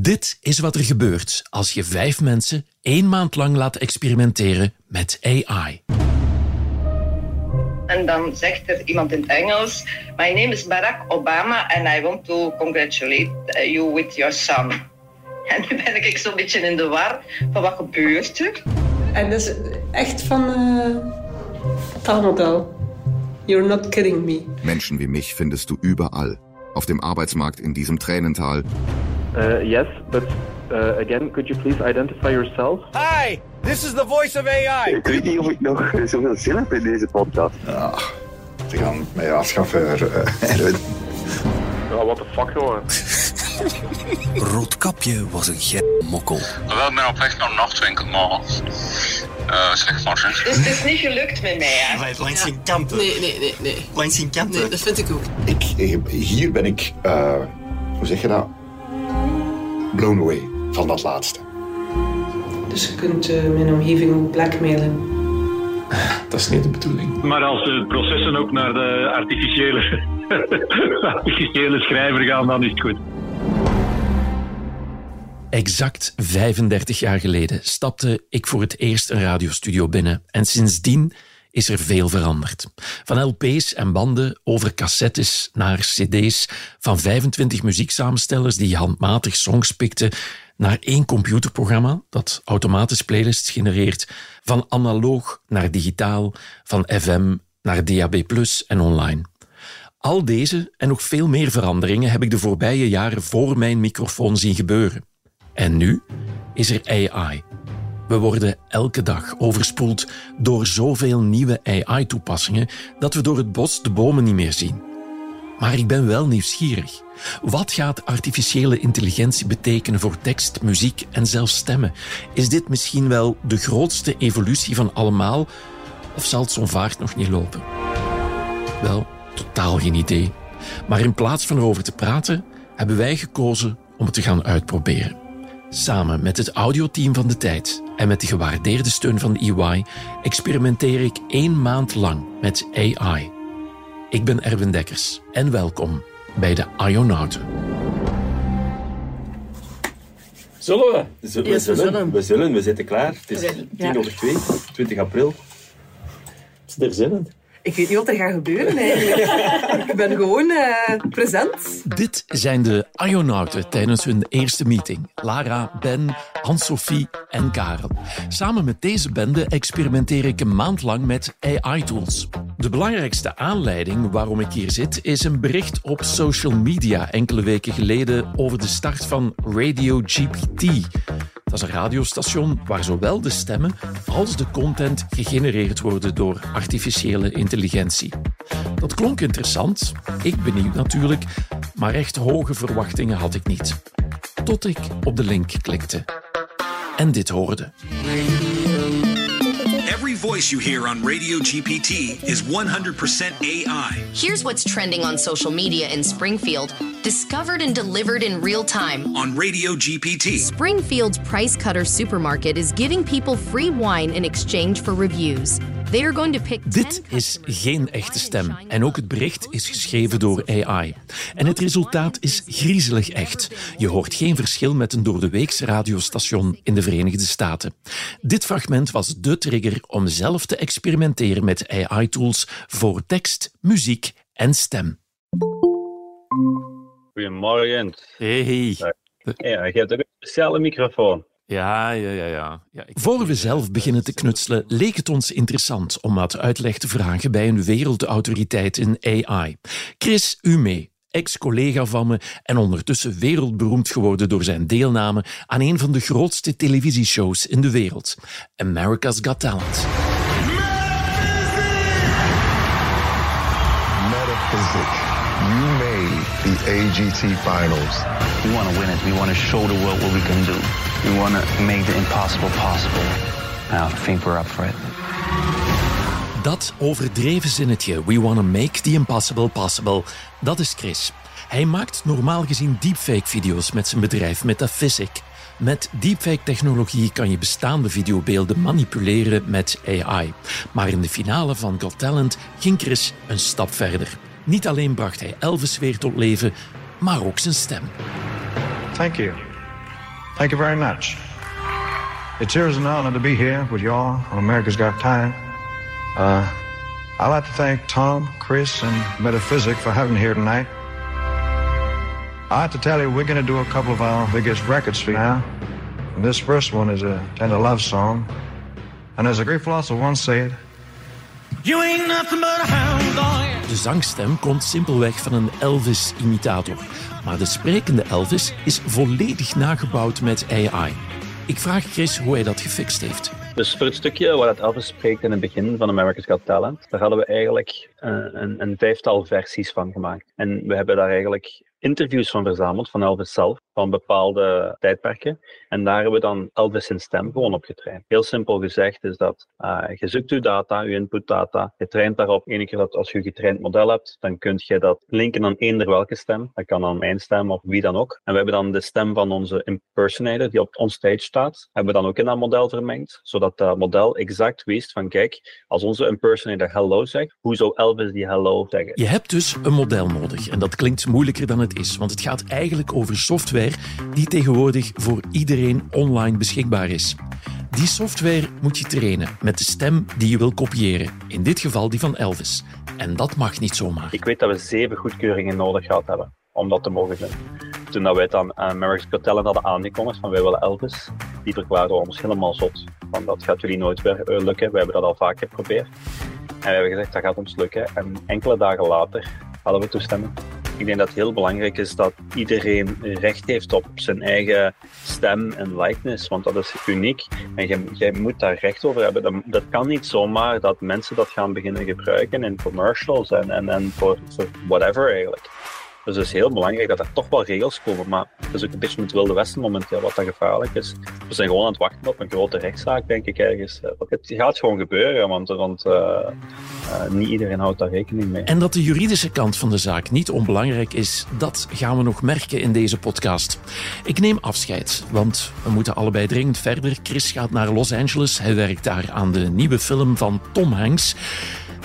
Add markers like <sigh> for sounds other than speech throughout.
Dit is wat er gebeurt als je vijf mensen één maand lang laat experimenteren met AI. En dan zegt er iemand in het Engels: My name is Barack Obama and I want to congratulate you with your son. <laughs> En nu ben ik zo'n beetje in de war van wat gebeurt er. En dat is echt van uh, taalmodel. You're not kidding me. Menschen wie mich findest du überall. Auf dem Arbeitsmarkt in diesem Tränental. Uh, yes, but uh, again, could you please identify yourself? Hi, this is the voice of AI. Ik weet niet of ik nog zoveel zin heb in deze podcast. Ja, ze gaan mij afschaffen, Erwin. Ja, what the fuck. <laughs> Roodkapje was een ge mokkel. Wel, ik ben op weg naar een nachtwinkel, maar... Uh, zeg maar. Dus het is niet gelukt met mij, hè? Maar langs geen kanten. Nee, nee, nee, nee. Langs geen kanten. Nee, dat vind ik ook. Ik, hier ben ik, uh, hoe zeg je dat? Blown away van dat laatste. Dus je kunt uh, mijn omgeving ook blackmailen. Dat is niet de bedoeling. Maar als de processen ook naar de artificiële, <laughs> artificiële schrijver gaan, dan is het goed. Exact 35 jaar geleden stapte ik voor het eerst een radiostudio binnen en sindsdien is er veel veranderd. Van LP's en banden over cassettes naar CD's, van 25 muzieksamenstellers die handmatig songs pikten naar één computerprogramma dat automatisch playlists genereert, van analoog naar digitaal, van FM naar DAB+ en online. Al deze en nog veel meer veranderingen heb ik de voorbije jaren voor mijn microfoon zien gebeuren. En nu is er AI. We worden elke dag overspoeld door zoveel nieuwe AI-toepassingen dat we door het bos de bomen niet meer zien. Maar ik ben wel nieuwsgierig. Wat gaat artificiële intelligentie betekenen voor tekst, muziek en zelfs stemmen? Is dit misschien wel de grootste evolutie van allemaal? Of zal het zo'n vaart nog niet lopen? Wel, totaal geen idee. Maar in plaats van erover te praten, hebben wij gekozen om het te gaan uitproberen. Samen met het audioteam van de tijd en met de gewaardeerde steun van EY experimenteer ik één maand lang met AI. Ik ben Erwin Dekkers en welkom bij de Ionauten. Zullen we? Zullen, we zullen. We zullen, we zitten klaar. Het is Ja. 10 over 2, 20 april. Is er zin in? Ik weet niet wat er gaat gebeuren eigenlijk. ik ben gewoon uh, present. Dit zijn de Ionauten tijdens hun eerste meeting. Lara, Ben, Anne-Sophie en Karel. Samen met deze bende experimenteer ik een maand lang met AI-tools. De belangrijkste aanleiding waarom ik hier zit is een bericht op social media enkele weken geleden over de start van Radio GPT. Dat is een radiostation waar zowel de stemmen als de content gegenereerd worden door artificiële intelligentie. Dat klonk interessant, ik benieuwd natuurlijk, maar echt hoge verwachtingen had ik niet. Tot ik op de link klikte en dit hoorde. Voice you hear on Radio GPT is 100% AI. Here's what's trending on social media in Springfield, discovered and delivered in real time. On Radio GPT. Springfield's Price Cutter supermarket is giving people free wine in exchange for reviews. They are going to pick Dit is geen echte stem en ook het bericht is geschreven door AI. En het resultaat is griezelig echt. Je hoort geen verschil met een door de weekse radiostation in de Verenigde Staten. Dit fragment was de trigger om zelf te experimenteren met AI-tools voor tekst, muziek en stem. Goedemorgen. Hey. Ja, je hebt ook een speciale microfoon. Ja, ja, ja. ja. ja ik... Voor we zelf beginnen te knutselen, leek het ons interessant om wat uitleg te vragen bij een wereldautoriteit in AI. Chris Ume, ex-collega van me en ondertussen wereldberoemd geworden door zijn deelname aan een van de grootste televisieshows in de wereld, America's Got Talent. Metaphysic, you made the AGT finals. We want to win it. We want to show the world what we can do. We want to make the impossible possible. Now, I think we're up for it. Dat overdreven zinnetje, we want to make the impossible possible, dat is Chris. Hij maakt normaal gezien deepfake-video's met zijn bedrijf Metaphysic. Met deepfake-technologie kan je bestaande videobeelden manipuleren met AI. Maar in de finale van Got Talent ging Chris een stap verder. Niet alleen bracht hij Elvis weer tot leven, maar ook zijn stem. Thank you. Thank you very much. It's as an honor to be here with y'all on America's Got Talent. Uh, I'd like to thank Tom, Chris, and Metaphysic for having me here tonight. I have to tell you, we're going to do a couple of our biggest records for you now. And this first one is a tender love song. And as a great philosopher once said, You ain't nothing but a hound. De zangstem komt simpelweg van een Elvis-imitator. Maar de sprekende Elvis is volledig nagebouwd met AI. Ik vraag Chris hoe hij dat gefixt heeft. Dus voor het stukje waar het Elvis spreekt in het begin van America's Got Talent, daar hadden we eigenlijk uh, een, een, vijftal versies van gemaakt. En we hebben daar eigenlijk interviews van verzameld, van Elvis zelf, van bepaalde tijdperken. En daar hebben we dan Elvis in stem gewoon op getraind. Heel simpel gezegd is dat uh, je zoekt je data, je input data, je traint daarop. Eén keer dat als je een getraind model hebt, dan kun je dat linken aan eender welke stem. Dat kan aan mijn stem of wie dan ook. En we hebben dan de stem van onze impersonator die op onstage staat, hebben we dan ook in dat model vermengd, zodat dat model exact wist van kijk, als onze impersonator hello zegt, hoe zou Elvis die hello zeggen? Je hebt dus een model nodig en dat klinkt moeilijker dan het is, want het gaat eigenlijk over software die tegenwoordig voor iedereen online beschikbaar is. Die software moet je trainen met de stem die je wil kopiëren, in dit geval die van Elvis. En dat mag niet zomaar. Ik weet dat we zeven goedkeuringen nodig gehad hebben om dat te mogen doen. Toen dat wij het aan America's Got Talent hadden aangekondigd van wij willen Elvis, die verklaarden ons helemaal zot. Van dat gaat jullie nooit weer lukken, we hebben dat al vaak geprobeerd. En we hebben gezegd dat gaat ons lukken. En enkele dagen later hadden we toestemming. Ik denk dat het heel belangrijk is dat iedereen recht heeft op zijn eigen stem en likeness, want dat is uniek. En jij, moet daar recht over hebben. Dat, dat, kan niet zomaar dat mensen dat gaan beginnen gebruiken in commercials en, en, en voor, voor whatever eigenlijk. Dus het is heel belangrijk dat er toch wel regels komen. Maar het is ook een beetje het Wilde Westen momenteel wat dat gevaarlijk is. We zijn gewoon aan het wachten op een grote rechtszaak, denk ik ergens. Het gaat gewoon gebeuren, want, uh, uh, niet iedereen houdt daar rekening mee. En dat de juridische kant van de zaak niet onbelangrijk is, dat gaan we nog merken in deze podcast. Ik neem afscheid, want we moeten allebei dringend verder. Chris gaat naar Los Angeles. Hij werkt daar aan de nieuwe film van Tom Hanks.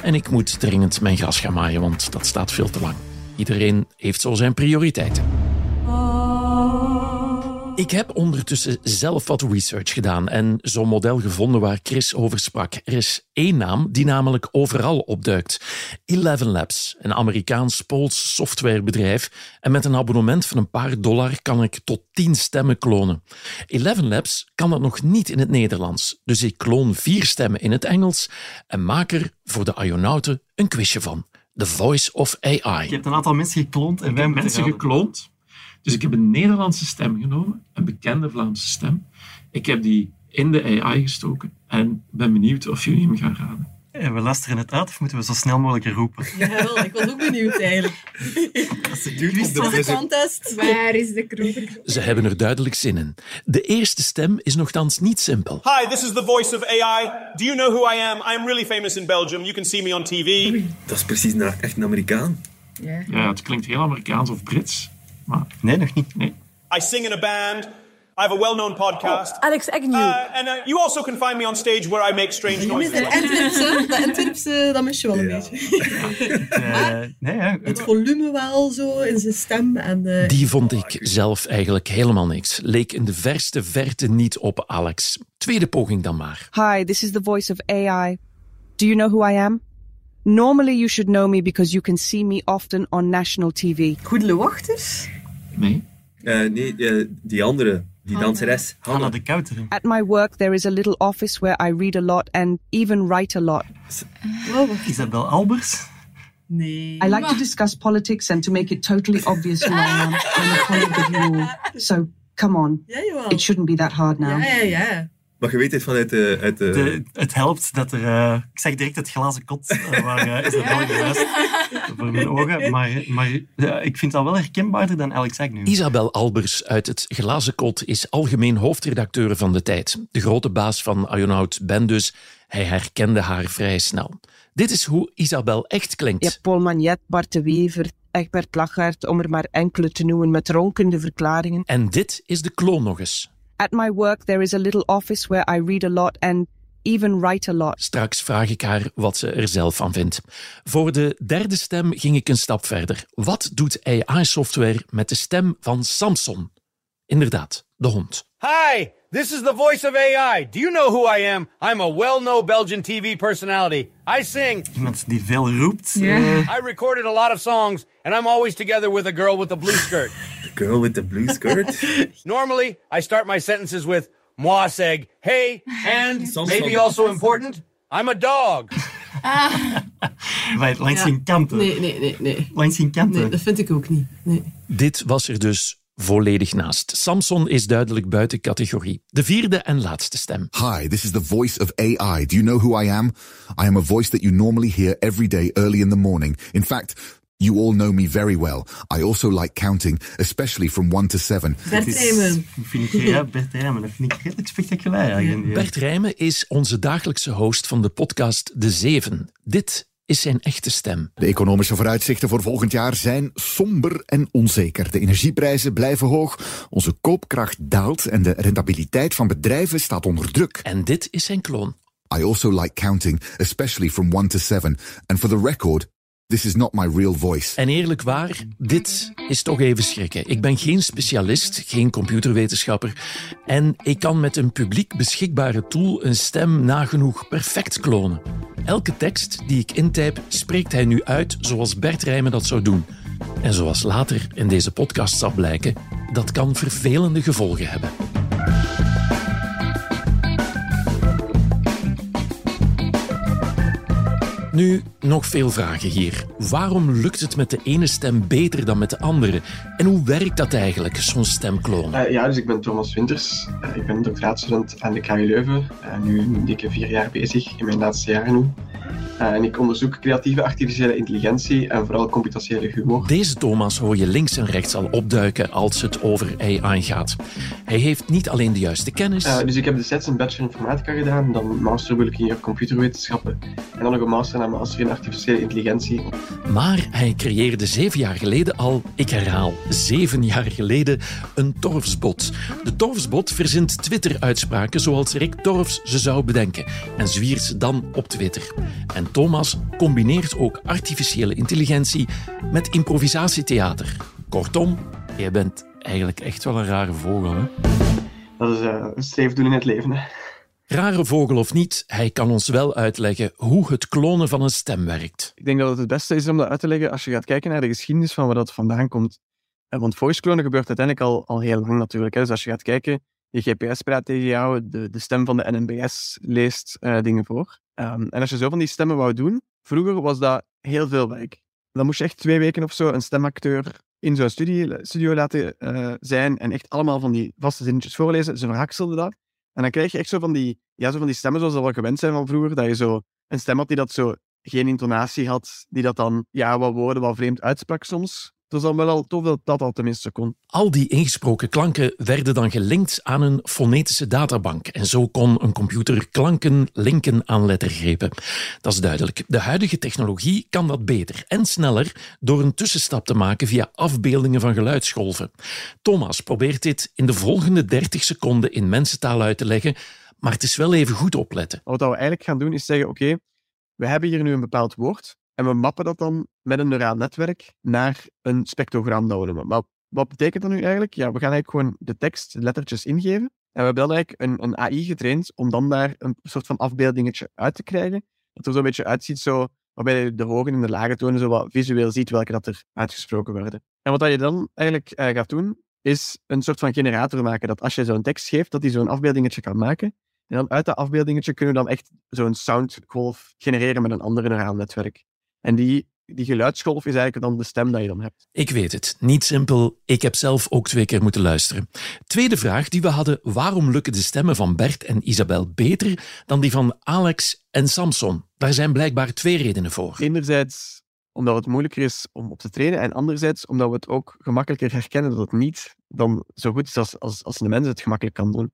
En ik moet dringend mijn gras gaan maaien, want dat staat veel te lang. Iedereen heeft zo zijn prioriteiten. Ik heb ondertussen zelf wat research gedaan en zo'n model gevonden waar Chris over sprak. Er is één naam die namelijk overal opduikt. Eleven Labs, een Amerikaans-Pools softwarebedrijf. En met een abonnement van een paar dollar kan ik tot tien stemmen klonen. Eleven Labs kan dat nog niet in het Nederlands. Dus ik kloon vier stemmen in het Engels en maak er voor de Ionauten een quizje van. The Voice of AI. Je hebt een aantal mensen gekloond en ik heb mensen gekloond. Dus ik heb een Nederlandse stem genomen, een bekende Vlaamse stem. Ik heb die in de AI gestoken en ben benieuwd of jullie hem gaan raden. En we luisteren het uit of moeten we zo snel mogelijk roepen? Jawel, ik was ook benieuwd eigenlijk. Duurt op de contest. Waar is de kroeger? Ze hebben er duidelijk zin in. De eerste stem is nogthans niet simpel. Hi, this is the voice of AI. Do you know who I am? I am really famous in Belgium. You can see me on TV. Dat is precies een, echt een Amerikaan. Ja. ja, het klinkt heel Amerikaans of Brits. Maar... Nee, nog niet. Nee. I sing in a band. I have a well-known podcast. Oh, Alex Agnew. Uh, and uh, you also can find me on stage where I make strange noises. Dat Antwerpse, dat Antwerpse, dat mis je wel een beetje. <laughs> Uh, nee, ja. Het volume wel zo in zijn stem. En, uh, Die vond ik zelf eigenlijk helemaal niks. Leek in de verste verte niet op Alex. Tweede poging dan maar. Hi, this is the voice of AI. Do you know who I am? Normally you should know me because you can see me often on national TV. Goedele Wachters? Nee. Uh, nee, uh, die andere. Die danseres. Hanna. Hanna de Kouter. At my work there is a little office where I read a lot and even write a lot. Wow. Isabel Albers? Nee. I like to discuss politics and to make it totally obvious who I am. I'm a colleague of you all. So, come on. Ja, jawel. It shouldn't be that hard now. Yeah, yeah, ja. Maar je weet het vanuit de... Uit de... de het helpt dat er... Uh, ik zeg direct het glazen kot uh, waar uh, Isabel geweest <laughs> voor mijn ogen. Maar, maar ik vind dat wel herkenbaarder dan Alex Agnew. Isabel Albers uit het glazen kot is algemeen hoofdredacteur van De Tijd. De grote baas van Ionaut Ben dus. Hij herkende haar vrij snel. Dit is hoe Isabel echt klinkt. Je hebt Paul Magnet, Bart de Wever, Egbert Lachaert, om er maar enkele te noemen met ronkende verklaringen. En dit is de kloon nog eens. At my work there is a little office where I read a lot and even write a lot. Straks vraag ik haar wat ze er zelf van vindt. Voor de derde stem ging ik een stap verder. Wat doet AI-software met de stem van Samson? Inderdaad, de hond. Hi, this is the voice of AI. Do you know who I am? I'm a well-known Belgian TV personality. I sing. Iemand die veel roept. Yeah. eh, I recorded a lot of songs, and I'm always together with a girl with a blue skirt. <laughs> The girl with the blue skirt? <laughs> Normally, I start my sentences with moi seg, hey, and maybe also important, I'm a dog. <laughs> maar langs Ja. geen kanten. Nee, nee, nee, nee. Langs geen kanten. Nee, dat vind ik ook niet. Nee. Dit was er dus volledig naast. Samson is duidelijk buiten categorie. De vierde en laatste stem. Hi, this is the voice of AI. Do you know who I am? I am a voice that you normally hear every day early in the morning. In fact, you all know me very well. I also like counting, especially from 1 to 7. Bert. Vind ik, ja, Bert Eymen, dat vind ik redelijk spectaculair. eigenlijk. Bert Rijmen is onze dagelijkse host van de podcast De Zeven. Dit is zijn echte stem. De economische vooruitzichten voor volgend jaar zijn somber en onzeker. De energieprijzen blijven hoog, onze koopkracht daalt en de rentabiliteit van bedrijven staat onder druk. En dit is zijn kloon. I also like counting, especially from 1 to 7. And for the record, this is not my real voice. En eerlijk waar, dit is toch even schrikken. Ik ben geen specialist, geen computerwetenschapper. En ik kan met een publiek beschikbare tool een stem nagenoeg perfect klonen. Elke tekst die ik intype, spreekt hij nu uit zoals Bert Rijmen dat zou doen. En zoals later in deze podcast zal blijken, dat kan vervelende gevolgen hebben. Nu, nog veel vragen hier. Waarom lukt het met de ene stem beter dan met de andere? En hoe werkt dat eigenlijk, zo'n stemkloon? Eh, ja, dus ik ben Thomas Winters. Eh, ik ben doctoraatstudent aan de KU Leuven. Eh, nu een dikke vier jaar bezig, in mijn laatste jaar nu. Eh, en ik onderzoek creatieve artificiële intelligentie en vooral computationele humor. Deze Thomas hoor je links en rechts al opduiken als het over AI gaat. Hij heeft niet alleen de juiste kennis, Eh, dus ik heb destijds een bachelor informatica gedaan, dan master biologie computerwetenschappen en dan nog een master en master in artificiële intelligentie. maar hij creëerde zeven jaar geleden al, ik herhaal, zeven jaar geleden, een Torfsbot. De Torfsbot verzint Twitter-uitspraken zoals Rick Torfs ze zou bedenken en zwiert ze dan op Twitter. En Thomas combineert ook artificiële intelligentie met improvisatietheater. Kortom, jij bent eigenlijk echt wel een rare vogel, hè? Dat is eh, een streefdoel in het leven. Hè. Rare vogel of niet, hij kan ons wel uitleggen hoe het klonen van een stem werkt. Ik denk dat het het beste is om dat uit te leggen als je gaat kijken naar de geschiedenis van waar dat vandaan komt. Eh, Want voice clonen gebeurt uiteindelijk al, al heel lang natuurlijk. Hè. Dus als je gaat kijken, je GPS praat tegen jou, de, de stem van de NMBS leest eh, dingen voor. Ehm, en als je zo van die stemmen wou doen, vroeger was dat heel veel werk. Dan moest je echt twee weken of zo een stemacteur in zo'n studie, studio laten eh, zijn en echt allemaal van die vaste zinnetjes voorlezen. Ze verhakselden dat. En dan krijg je echt zo van die, ja, zo van die stemmen zoals we wel gewend zijn van vroeger, dat je zo een stem had die dat zo geen intonatie had, die dat dan ja, wat woorden wat vreemd uitsprak soms. Het was dan wel al tof dat dat al tenminste kon. Al die ingesproken klanken werden dan gelinkt aan een fonetische databank. En zo kon een computer klanken linken aan lettergrepen. Dat is duidelijk. De huidige technologie kan dat beter en sneller door een tussenstap te maken via afbeeldingen van geluidsgolven. Thomas probeert dit in de volgende 30 seconden in mensentaal uit te leggen, maar het is wel even goed opletten. Wat we eigenlijk gaan doen is zeggen, oké, we hebben hier nu een bepaald woord en we mappen dat dan met een neuraal netwerk naar een spectrogram noemen. Maar wat betekent dat nu eigenlijk? Ja, we gaan eigenlijk gewoon de tekst, de lettertjes ingeven en we hebben dan eigenlijk een, een AI getraind om dan daar een soort van afbeeldingetje uit te krijgen. Dat er zo'n beetje uitziet zo, waarbij je de hoge en de lage tonen zo wat visueel ziet welke dat er uitgesproken worden. En wat je dan eigenlijk eh, gaat doen, is een soort van generator maken. Dat als je zo'n tekst geeft, dat die zo'n afbeeldingetje kan maken. En dan uit dat afbeeldingetje kunnen we dan echt zo'n soundgolf genereren met een ander neuraal netwerk. En die, die geluidsgolf is eigenlijk dan de stem dat je dan hebt. Ik weet het, niet simpel. Ik heb zelf ook twee keer moeten luisteren. Tweede vraag die we hadden: waarom lukken de stemmen van Bert en Isabel beter dan die van Alex en Samson? Daar zijn blijkbaar twee redenen voor. Enerzijds omdat het moeilijker is om op te trainen, en anderzijds omdat we het ook gemakkelijker herkennen dat het niet dan zo goed is als, als, als de mens het gemakkelijk kan doen.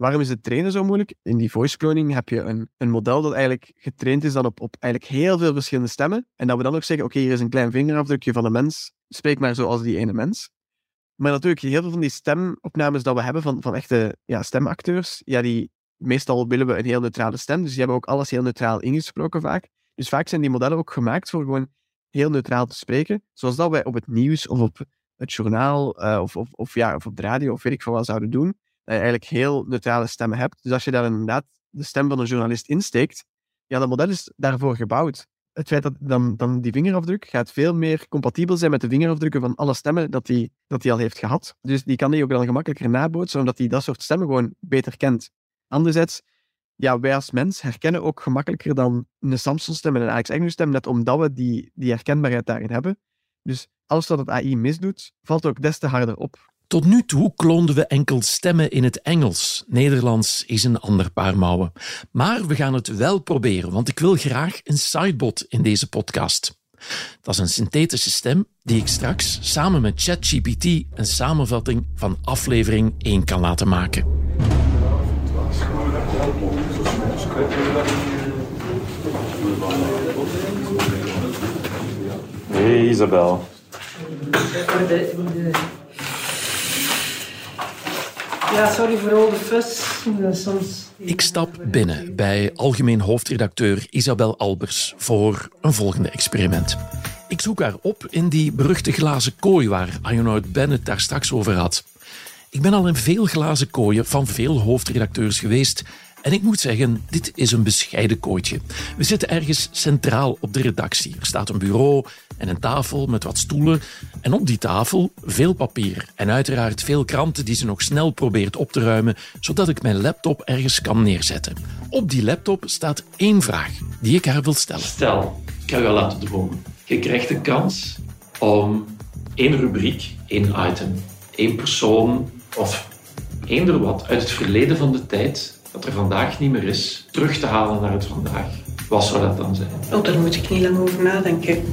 Waarom is het trainen zo moeilijk? In die voice cloning heb je een, een model dat eigenlijk getraind is dan op, op eigenlijk heel veel verschillende stemmen. En dat we dan ook zeggen, oké, hier is een klein vingerafdrukje van een mens. Spreek maar zoals die ene mens. Maar natuurlijk, heel veel van die stemopnames dat we hebben van, van echte ja, stemacteurs, ja, die, meestal willen we een heel neutrale stem, dus die hebben ook alles heel neutraal ingesproken vaak. Dus vaak zijn die modellen ook gemaakt voor gewoon heel neutraal te spreken, zoals dat wij op het nieuws of op het journaal eh, of, of, of, ja, of op de radio of weet ik veel wat zouden doen, je eigenlijk heel neutrale stemmen hebt. Dus als je daar inderdaad de stem van een journalist insteekt, ja, dat model is daarvoor gebouwd. Het feit dat dan, dan die vingerafdruk gaat veel meer compatibel zijn met de vingerafdrukken van alle stemmen dat hij dat die al heeft gehad. Dus die kan die ook dan gemakkelijker nabootsen, omdat hij dat soort stemmen gewoon beter kent. Anderzijds, ja, wij als mens herkennen ook gemakkelijker dan een Samsung-stem en een Alex Agnew-stem, net omdat we die, die herkenbaarheid daarin hebben. Dus alles wat het AI misdoet, valt ook des te harder op. Tot nu toe kloonden we enkel stemmen in het Engels. Nederlands is een ander paar mouwen. Maar we gaan het wel proberen, want ik wil graag een sidebot in deze podcast. Dat is een synthetische stem die ik straks samen met ChatGPT een samenvatting van aflevering 1 kan laten maken. Hey Isabel. Ja, sorry voor al de. Dat is Soms... Ik stap binnen bij algemeen hoofdredacteur Isabel Albers voor een volgende experiment. Ik zoek haar op in die beruchte glazen kooi waar Ionard Bennett daar straks over had. Ik ben al in veel glazen kooien van veel hoofdredacteurs geweest en ik moet zeggen, dit is een bescheiden kooitje. We zitten ergens centraal op de redactie. Er staat een bureau en een tafel met wat stoelen. En op die tafel veel papier. En uiteraard veel kranten die ze nog snel probeert op te ruimen, zodat ik mijn laptop ergens kan neerzetten. Op die laptop staat één vraag die ik haar wil stellen. Stel, ik ga je laten dromen. Je krijgt een kans om één rubriek, één item, één persoon of eender wat uit het verleden van de tijd dat er vandaag niet meer is, terug te halen naar het vandaag. Wat zou dat dan zijn? Oh, daar moet ik niet lang over nadenken.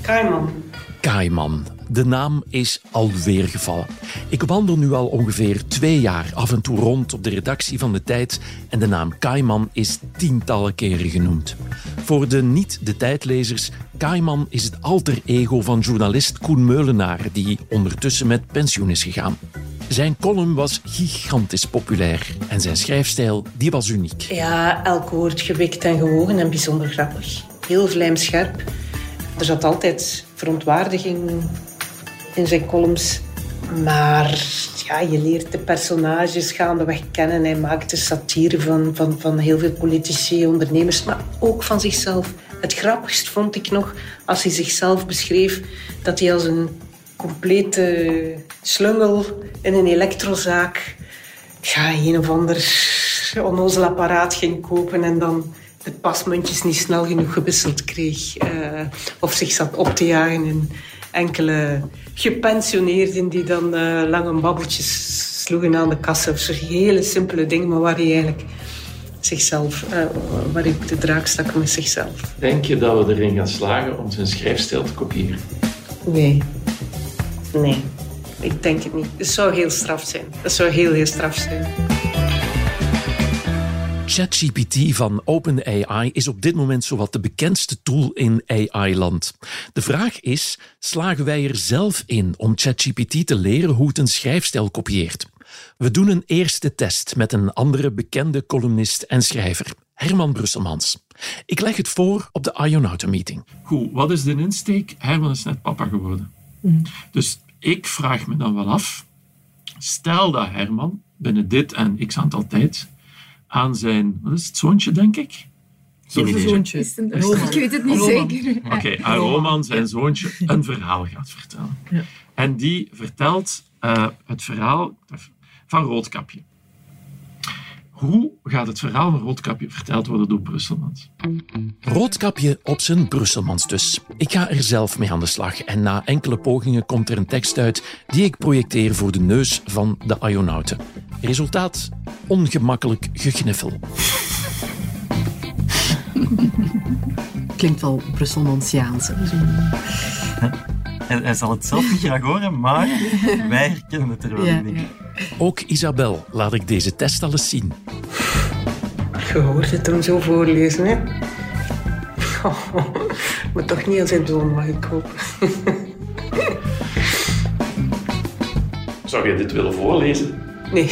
Kaiman. Kaiman. De naam is alweer gevallen. Ik wandel nu al ongeveer twee jaar af en toe rond op de redactie van de tijd en de naam Kaiman is tientallen keren genoemd. Voor de niet-de tijdlezers, Kaiman is het alter ego van journalist Koen Meulenaar, die ondertussen met pensioen is gegaan. Zijn column was gigantisch populair en zijn schrijfstijl die was uniek. Ja, elk woord gewikt en gewogen en bijzonder grappig. Heel vlijmscherp. Er zat altijd verontwaardiging in zijn columns. Maar ja, je leert de personages gaandeweg kennen. Hij maakte satire van, van, van heel veel politici, ondernemers, maar ook van zichzelf. Het grappigst vond ik nog als hij zichzelf beschreef dat hij als een complete slungel in een elektrozaak ja, een of ander onnozel apparaat ging kopen en dan de pasmuntjes niet snel genoeg gewisseld kreeg. Uh, of zich zat op te jagen in enkele gepensioneerden die dan uh, lange babbeltjes sloegen aan de kassa. Of zo hele simpele dingen, maar waar hij eigenlijk zichzelf, uh, waar hij de draak stak met zichzelf. Denk je dat we erin gaan slagen om zijn schrijfstijl te kopiëren? Nee. Nee, ik denk het niet. Het zou heel straf zijn. Dat zou heel, heel straf zijn. ChatGPT van OpenAI is op dit moment zowat de bekendste tool in AI-land. De vraag is, slagen wij er zelf in om ChatGPT te leren hoe het een schrijfstijl kopieert? We doen een eerste test met een andere bekende columnist en schrijver, Herman Brusselmans. Ik leg het voor op de Ionauta meeting. Goed, wat is de insteek? Herman is net papa geworden. Dus ik vraag me dan wel af, stel dat Herman binnen dit en x aantal tijd aan zijn, wat is het, zoontje denk ik? Zoontje. Is het Ik weet het niet Roman. zeker. Oké, aan Roman, zijn zoontje, een verhaal gaat vertellen. Ja. En die vertelt uh, het verhaal van Roodkapje. Hoe gaat het verhaal van Roodkapje verteld worden door Brusselmans? Roodkapje op zijn Brusselmans dus. Ik ga er zelf mee aan de slag en na enkele pogingen komt er een tekst uit die ik projecteer voor de neus van de Ionauten. Resultaat? Ongemakkelijk gegniffel. Klinkt wel Brusselmansiaans. Hij, hij zal het zelf niet graag horen, maar <laughs> wij herkennen het er wel Ja, in. ja. Ook Isabel laat ik deze test al eens zien. Je hoort het hem zo voorlezen, hè? Oh, <laughs> maar toch niet als zijn zoon, mag ik hopen. <laughs> Zou je dit willen voorlezen? Nee.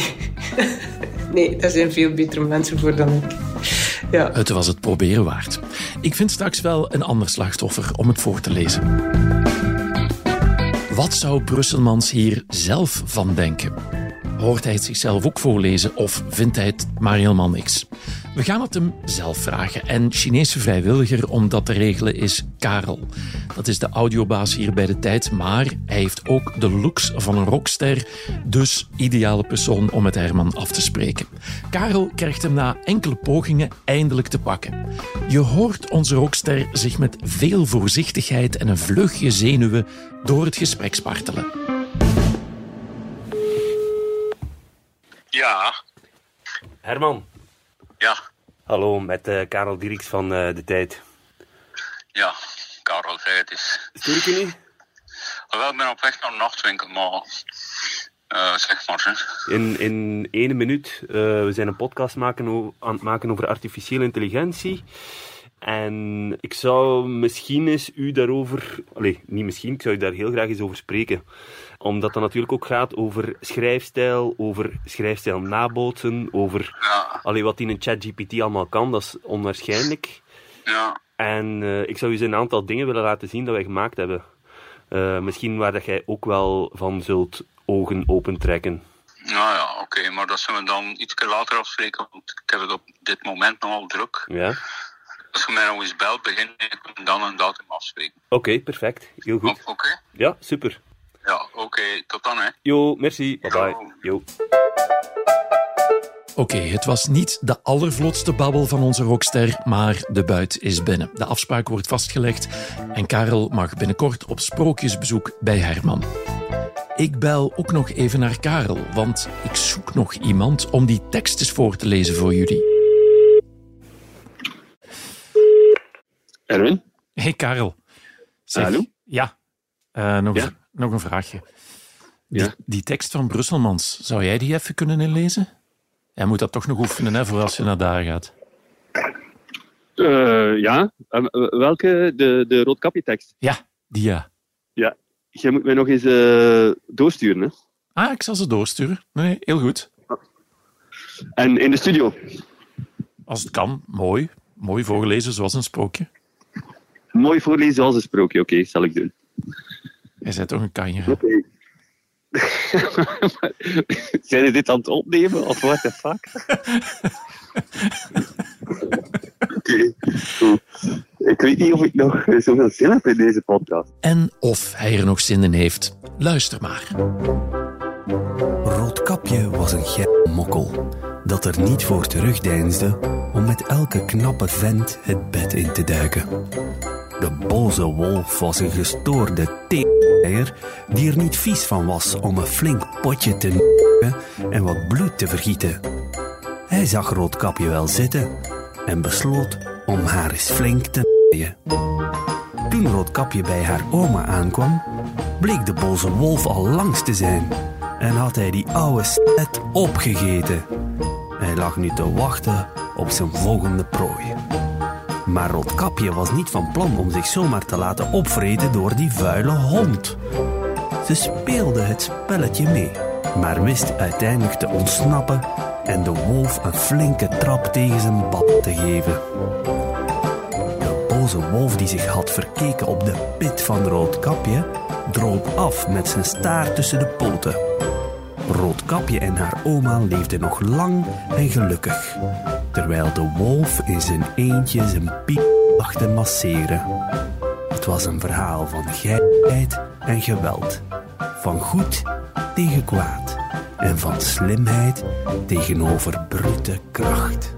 Nee, daar zijn veel betere mensen voor dan ik. Ja. Het was het proberen waard. Ik vind straks wel een ander slachtoffer om het voor te lezen. Wat zou Brusselmans hier zelf van denken? Hoort hij het zichzelf ook voorlezen of vindt hij het maar helemaal niks? We gaan het hem zelf vragen. En Chinese vrijwilliger om dat te regelen is Karel. Dat is de audiobaas hier bij de tijd, maar hij heeft ook de looks van een rockster. Dus ideale persoon om met Herman af te spreken. Karel krijgt hem na enkele pogingen eindelijk te pakken. Je hoort onze rockster zich met veel voorzichtigheid en een vleugje zenuwen door het gesprek spartelen. Ja, Herman. Ja. Hallo, met eh, Karel Dieriks van eh, De Tijd. ja, Stuur ik je niet? Wel, ik ben op weg naar een nachtwinkel, maar... eh, zeg maar. In, in ene minuut. eh, we zijn een podcast maken aan het maken over artificiële intelligentie. En ik zou misschien eens u daarover... Allee, niet misschien, ik zou u daar heel graag eens over spreken. Omdat dat natuurlijk ook gaat over schrijfstijl, over schrijfstijl nabootsen, over allee, wat in een ChatGPT allemaal kan. Dat is onwaarschijnlijk. Ja. En eh, ik zou u eens een aantal dingen willen laten zien dat wij gemaakt hebben. Eh, misschien waar dat jij ook wel van zult ogen opentrekken. Nou ja, oké, maar dat zullen we dan iets later afspreken, want ik heb het op dit moment nogal druk. Ja? Als je mij nog eens belt, begin ik dan een datum afspreken. Oké, perfect. Heel goed. Oké? Ja, super. Ja, oké, tot dan, hè. Jo, merci. Bye bye. Oké, het was niet de allervlotste babbel van onze rockster, maar de buit is binnen. De afspraak wordt vastgelegd en Karel mag binnenkort op sprookjesbezoek bij Herman. Ik bel ook nog even naar Karel, want ik zoek nog iemand om die tekst eens voor te lezen voor jullie. Erwin? Hey Karel. Zeg, Hallo? Ja, eh, nog, Ja? Een, nog een vraagje. Die, Ja? die tekst van Brusselmans, zou jij die even kunnen inlezen? Jij moet dat toch nog oefenen hè, voor als je naar daar gaat. Eh, ja, Eh, welke? De, de roodkapje tekst? Ja, die ja. Ja, jij moet mij nog eens eh, doorsturen. Hè? Ah, ik zal ze doorsturen. Nee, heel goed. En in de studio? Als het kan, mooi. Mooi voorgelezen, zoals een sprookje. Mooi voorlezen zoals een sprookje, oké, zal ik doen. Jij bent toch een kanjer. Oké. <laughs> Zijn jullie dit aan het opnemen, of what the fuck? Oké, goed. Ik weet niet of ik nog eh, zoveel zin heb in deze podcast. En of hij er nog zin in heeft. Luister maar. Roodkapje was een geil mokkel dat er niet voor terugdeinsde om met elke knappe vent het bed in te duiken. De boze wolf was een gestoorde teer die er niet vies van was om een flink potje te n***en en wat bloed te vergieten. Hij zag Roodkapje wel zitten en besloot om haar eens flink te n***en. Toen Roodkapje bij haar oma aankwam, bleek de boze wolf al langs te zijn en had hij die oude slet opgegeten. Hij lag nu te wachten op zijn volgende prooi. Maar Roodkapje was niet van plan om zich zomaar te laten opvreten door die vuile hond. Ze speelde het spelletje mee, maar wist uiteindelijk te ontsnappen en de wolf een flinke trap tegen zijn bab te geven. De boze wolf die zich had verkeken op de pit van Roodkapje, droop af met zijn staart tussen de poten. Roodkapje en haar oma leefden nog lang en gelukkig, terwijl de wolf in zijn eentje zijn piep lag te masseren. Het was een verhaal van geilheid en geweld, van goed tegen kwaad en van slimheid tegenover brute kracht.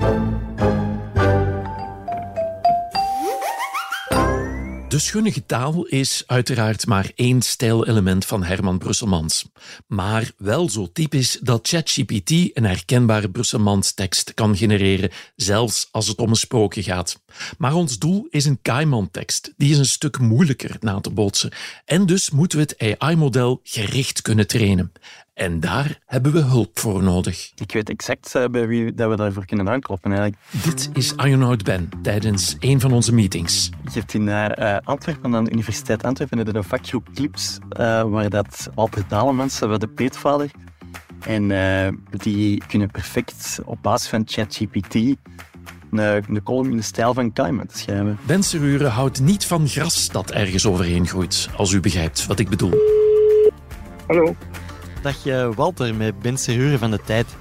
De schunnige taal is uiteraard maar één stijlelement van Herman Brusselmans. Maar wel zo typisch dat ChatGPT een herkenbare Brusselmans tekst kan genereren, zelfs als het om een sprookje gaat. Maar ons doel is een Kaiman-tekst. Die is een stuk moeilijker na te bootsen. En dus moeten we het AI-model gericht kunnen trainen. En daar hebben we hulp voor nodig. Ik weet exact eh, bij wie dat we daarvoor kunnen aankloppen. Eigenlijk. Dit is Arnoud Ben tijdens een van onze meetings. Je hebt in eh, Antwerpen, aan de Universiteit Antwerpen, een vakgroep Clips, eh, waar dat Alfred Dalemans, uh, de peetvader, En eh, die kunnen perfect op basis van ChatGPT een, een column in de stijl van Kaiman te schrijven. Ben Seruren houdt niet van gras dat ergens overheen groeit, als u begrijpt wat ik bedoel. Hallo. Dag eh, Walter, met Ben Seruren van de Tijd.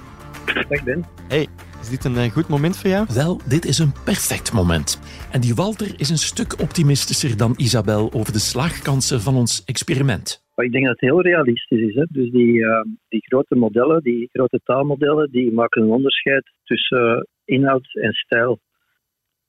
Dag Ben. Hey, is dit een eh, goed moment voor jou? Wel, dit is een perfect moment. En die Walter is een stuk optimistischer dan Isabel over de slaagkansen van ons experiment. Maar ik denk dat het heel realistisch is. Hè? Dus die, eh, die grote modellen, die grote taalmodellen, die maken een onderscheid tussen inhoud en stijl.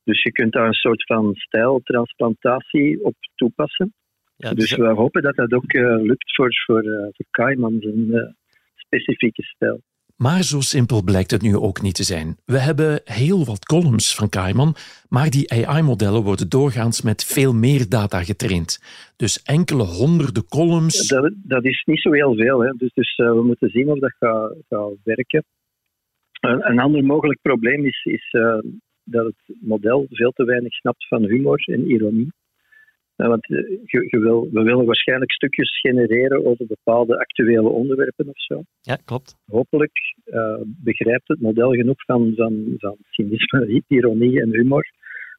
Dus je kunt daar een soort van stijltransplantatie op toepassen. Ja, dus dus- we hopen dat dat ook eh, lukt voor, voor, eh, voor Kaiman, zijn eh, specifieke stijl. Maar zo simpel blijkt het nu ook niet te zijn. We hebben heel wat columns van Kaiman, maar die AI-modellen worden doorgaans met veel meer data getraind. Dus enkele honderden columns. Dat, dat is niet zo heel veel. Hè. Dus, dus eh, we moeten zien of dat gaat, gaat werken. Een, een ander mogelijk probleem is, is eh, dat het model veel te weinig snapt van humor en ironie. Want eh, je, je wil, we willen waarschijnlijk stukjes genereren over bepaalde actuele onderwerpen of zo. Ja, klopt. Hopelijk eh, begrijpt het model genoeg van, van, van cynisme, ironie en humor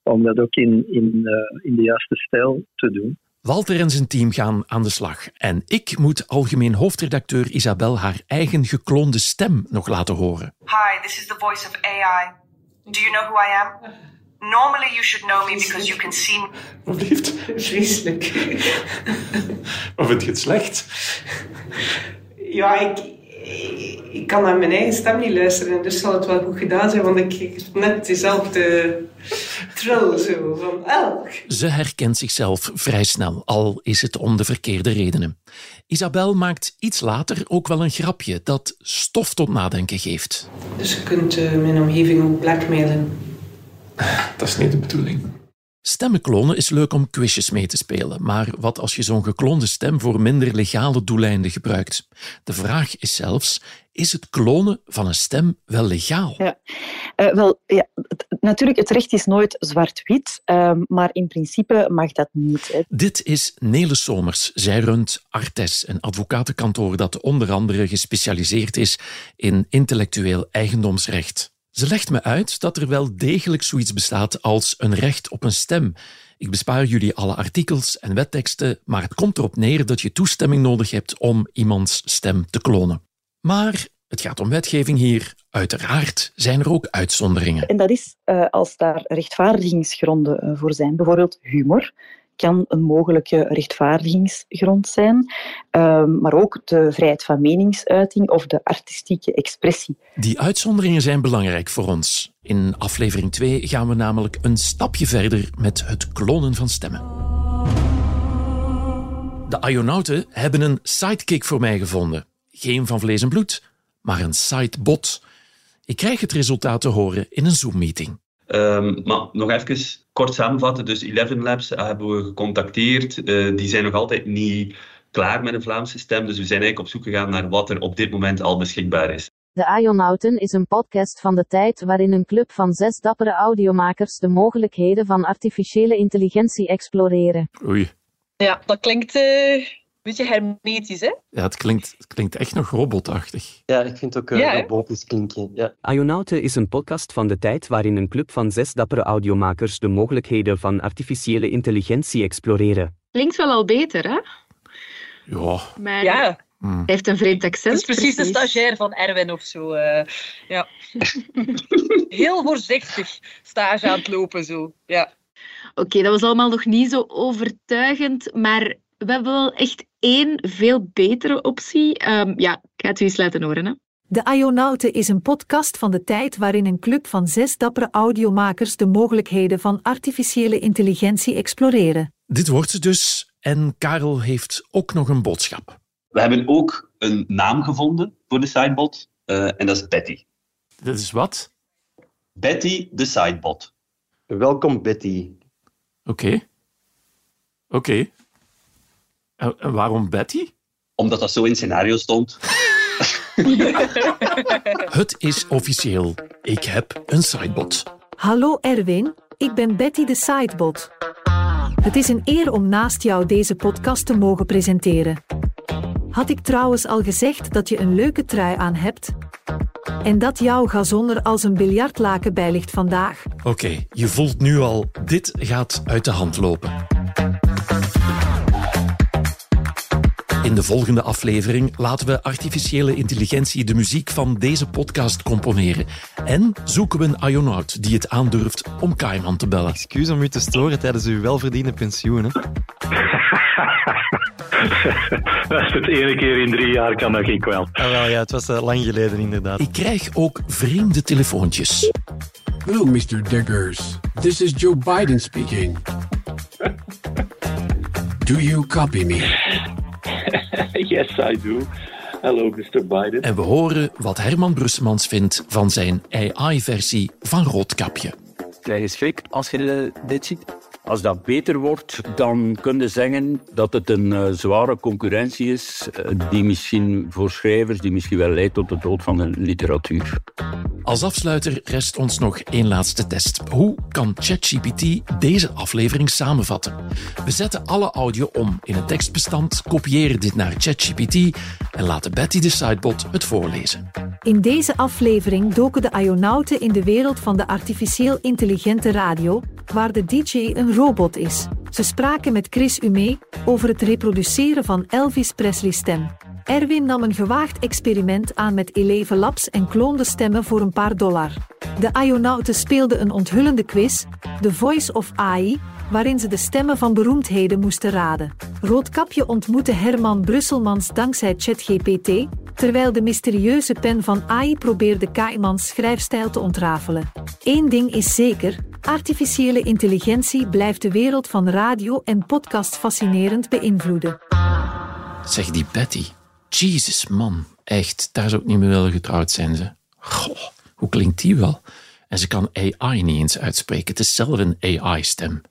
om dat ook in, in, eh, in de juiste stijl te doen. Walter en zijn team gaan aan de slag. En ik moet algemeen hoofdredacteur Isabel haar eigen gekloonde stem nog laten horen. Hi, this is the voice of AI. Do you know who I am? Normally you should know me because you can see me. Wat. Vreselijk. Of vind je het slecht? Ja, ik, ik, kan naar mijn eigen stem niet luisteren, dus zal het wel goed gedaan zijn, want ik ik heb net dezelfde trill zo van elk. Ze herkent zichzelf vrij snel, al is het om de verkeerde redenen. Isabel maakt iets later ook wel een grapje dat stof tot nadenken geeft. Dus je kunt eh, mijn omgeving ook blackmailen. <sighs> Dat is niet de bedoeling. Stemmen klonen is leuk om quizjes mee te spelen, maar wat als je zo'n gekloonde stem voor minder legale doeleinden gebruikt? De vraag is zelfs, is het klonen van een stem wel legaal? Ja. Eh, wel, ja, het- natuurlijk, het recht is nooit zwart-wit, ehm, maar in principe mag dat niet. Hè. Dit is Nele Somers. Zij runt Artes, een advocatenkantoor dat onder andere gespecialiseerd is in intellectueel eigendomsrecht. Ze legt me uit dat er wel degelijk zoiets bestaat als een recht op een stem. Ik bespaar jullie alle artikels en wetteksten, maar het komt erop neer dat je toestemming nodig hebt om iemands stem te klonen. Maar het gaat om wetgeving hier. Uiteraard zijn er ook uitzonderingen. En dat is eh, als daar rechtvaardigingsgronden eh, voor zijn. Bijvoorbeeld humor kan een mogelijke rechtvaardigingsgrond zijn, ehm, maar ook de vrijheid van meningsuiting of de artistieke expressie. Die uitzonderingen zijn belangrijk voor ons. In aflevering 2 gaan we namelijk een stapje verder met het klonen van stemmen. De Ionauten hebben een sidekick voor mij gevonden. Geen van vlees en bloed, maar een sidebot. Ik krijg het resultaat te horen in een Zoom-meeting. Ehm, maar nog even kort samenvatten. Dus Eleven Labs hebben we gecontacteerd. Eh, die zijn nog altijd niet klaar met een Vlaamse stem. Dus we zijn eigenlijk op zoek gegaan naar wat er op dit moment al beschikbaar is. De Ionauten is een podcast van de tijd waarin een club van zes dappere audiomakers de mogelijkheden van artificiële intelligentie exploreren. Oei. Ja, dat klinkt eh, beetje hermetisch, hè? Ja, het klinkt, het klinkt echt nog robotachtig. Ja, ik vind het ook eh, Ja, hè? robotisch klinken. Ja. Ionauten is een podcast van de tijd waarin een club van zes dappere audiomakers de mogelijkheden van artificiële intelligentie exploreren. Klinkt wel al beter, hè? Ja. Maar Ja. hij heeft een vreemd accent. Het is precies de stagiair van Erwin of zo. eh, ja. <laughs> Heel voorzichtig stage aan het lopen, zo. Ja. Oké, dat was allemaal nog niet zo overtuigend, maar we hebben wel echt één veel betere optie. Ehm, ja, ik ga het u eens laten horen. Hè. De Ionauten is een podcast van de tijd waarin een club van zes dappere audiomakers de mogelijkheden van artificiële intelligentie exploreren. Dit wordt het dus. En Karel heeft ook nog een boodschap. We hebben ook een naam gevonden voor de sidebot. eh, en dat is Betty. Dat is wat? Betty, de sidebot. Welkom, Betty. Oké. Oké. En waarom Betty? Omdat dat zo in het scenario stond. <laughs> Het is officieel. Ik heb een sidebot. Hallo Erwin, ik ben Betty de Sidebot. Het is een eer om naast jou deze podcast te mogen presenteren. Had ik trouwens al gezegd dat je een leuke trui aan hebt? En dat jouw gazon er als een biljartlaken bij ligt vandaag. Oké, je voelt nu al, dit gaat uit de hand lopen. In de volgende aflevering laten we artificiële intelligentie de muziek van deze podcast componeren. En zoeken we een Ionaut die het aandurft om Kaiman te bellen. Excuus om u te storen tijdens uw welverdiende pensioen. Hè? <laughs> Als het ene keer in drie jaar kan, dat geen kwel. Ah, wel, ja, het was eh, lang geleden inderdaad. Ik krijg ook vreemde telefoontjes. Hello, Mr. Diggers. This is Joe Biden speaking. Do you copy me? Yes, I do. Hello, Mr. Biden. En we horen wat Herman Brussemans vindt van zijn AI-versie van Roodkapje. krijg je schrik als je dit ziet. Als dat beter wordt, dan kun je zeggen dat het een eh, zware concurrentie is, eh, die misschien voor schrijvers, die misschien wel leidt tot de dood van de literatuur. Als afsluiter rest ons nog één laatste test. Hoe kan ChatGPT deze aflevering samenvatten? We zetten alle audio om in een tekstbestand, kopiëren dit naar ChatGPT en laten Betty de Sidebot het voorlezen. In deze aflevering doken de Ionauten in de wereld van de artificieel intelligente radio, waar de DJ een robot is. Ze spraken met Chris Ume over het reproduceren van Elvis Presley's stem. Erwin nam een gewaagd experiment aan met Eleven Labs en kloonde stemmen voor een paar dollar. De Ionauten speelden een onthullende quiz, The Voice of AI, waarin ze de stemmen van beroemdheden moesten raden. Roodkapje ontmoette Herman Brusselmans dankzij ChatGPT, terwijl de mysterieuze pen van AI probeerde Kaimans schrijfstijl te ontrafelen. Eén ding is zeker, artificiële intelligentie blijft de wereld van radio en podcast fascinerend beïnvloeden. Zeg die Betty. Jesus, man. Echt, daar zou ik niet meer willen getrouwd zijn, ze. Goh, hoe klinkt die wel? En ze kan AI niet eens uitspreken. Het is zelf een AI-stem.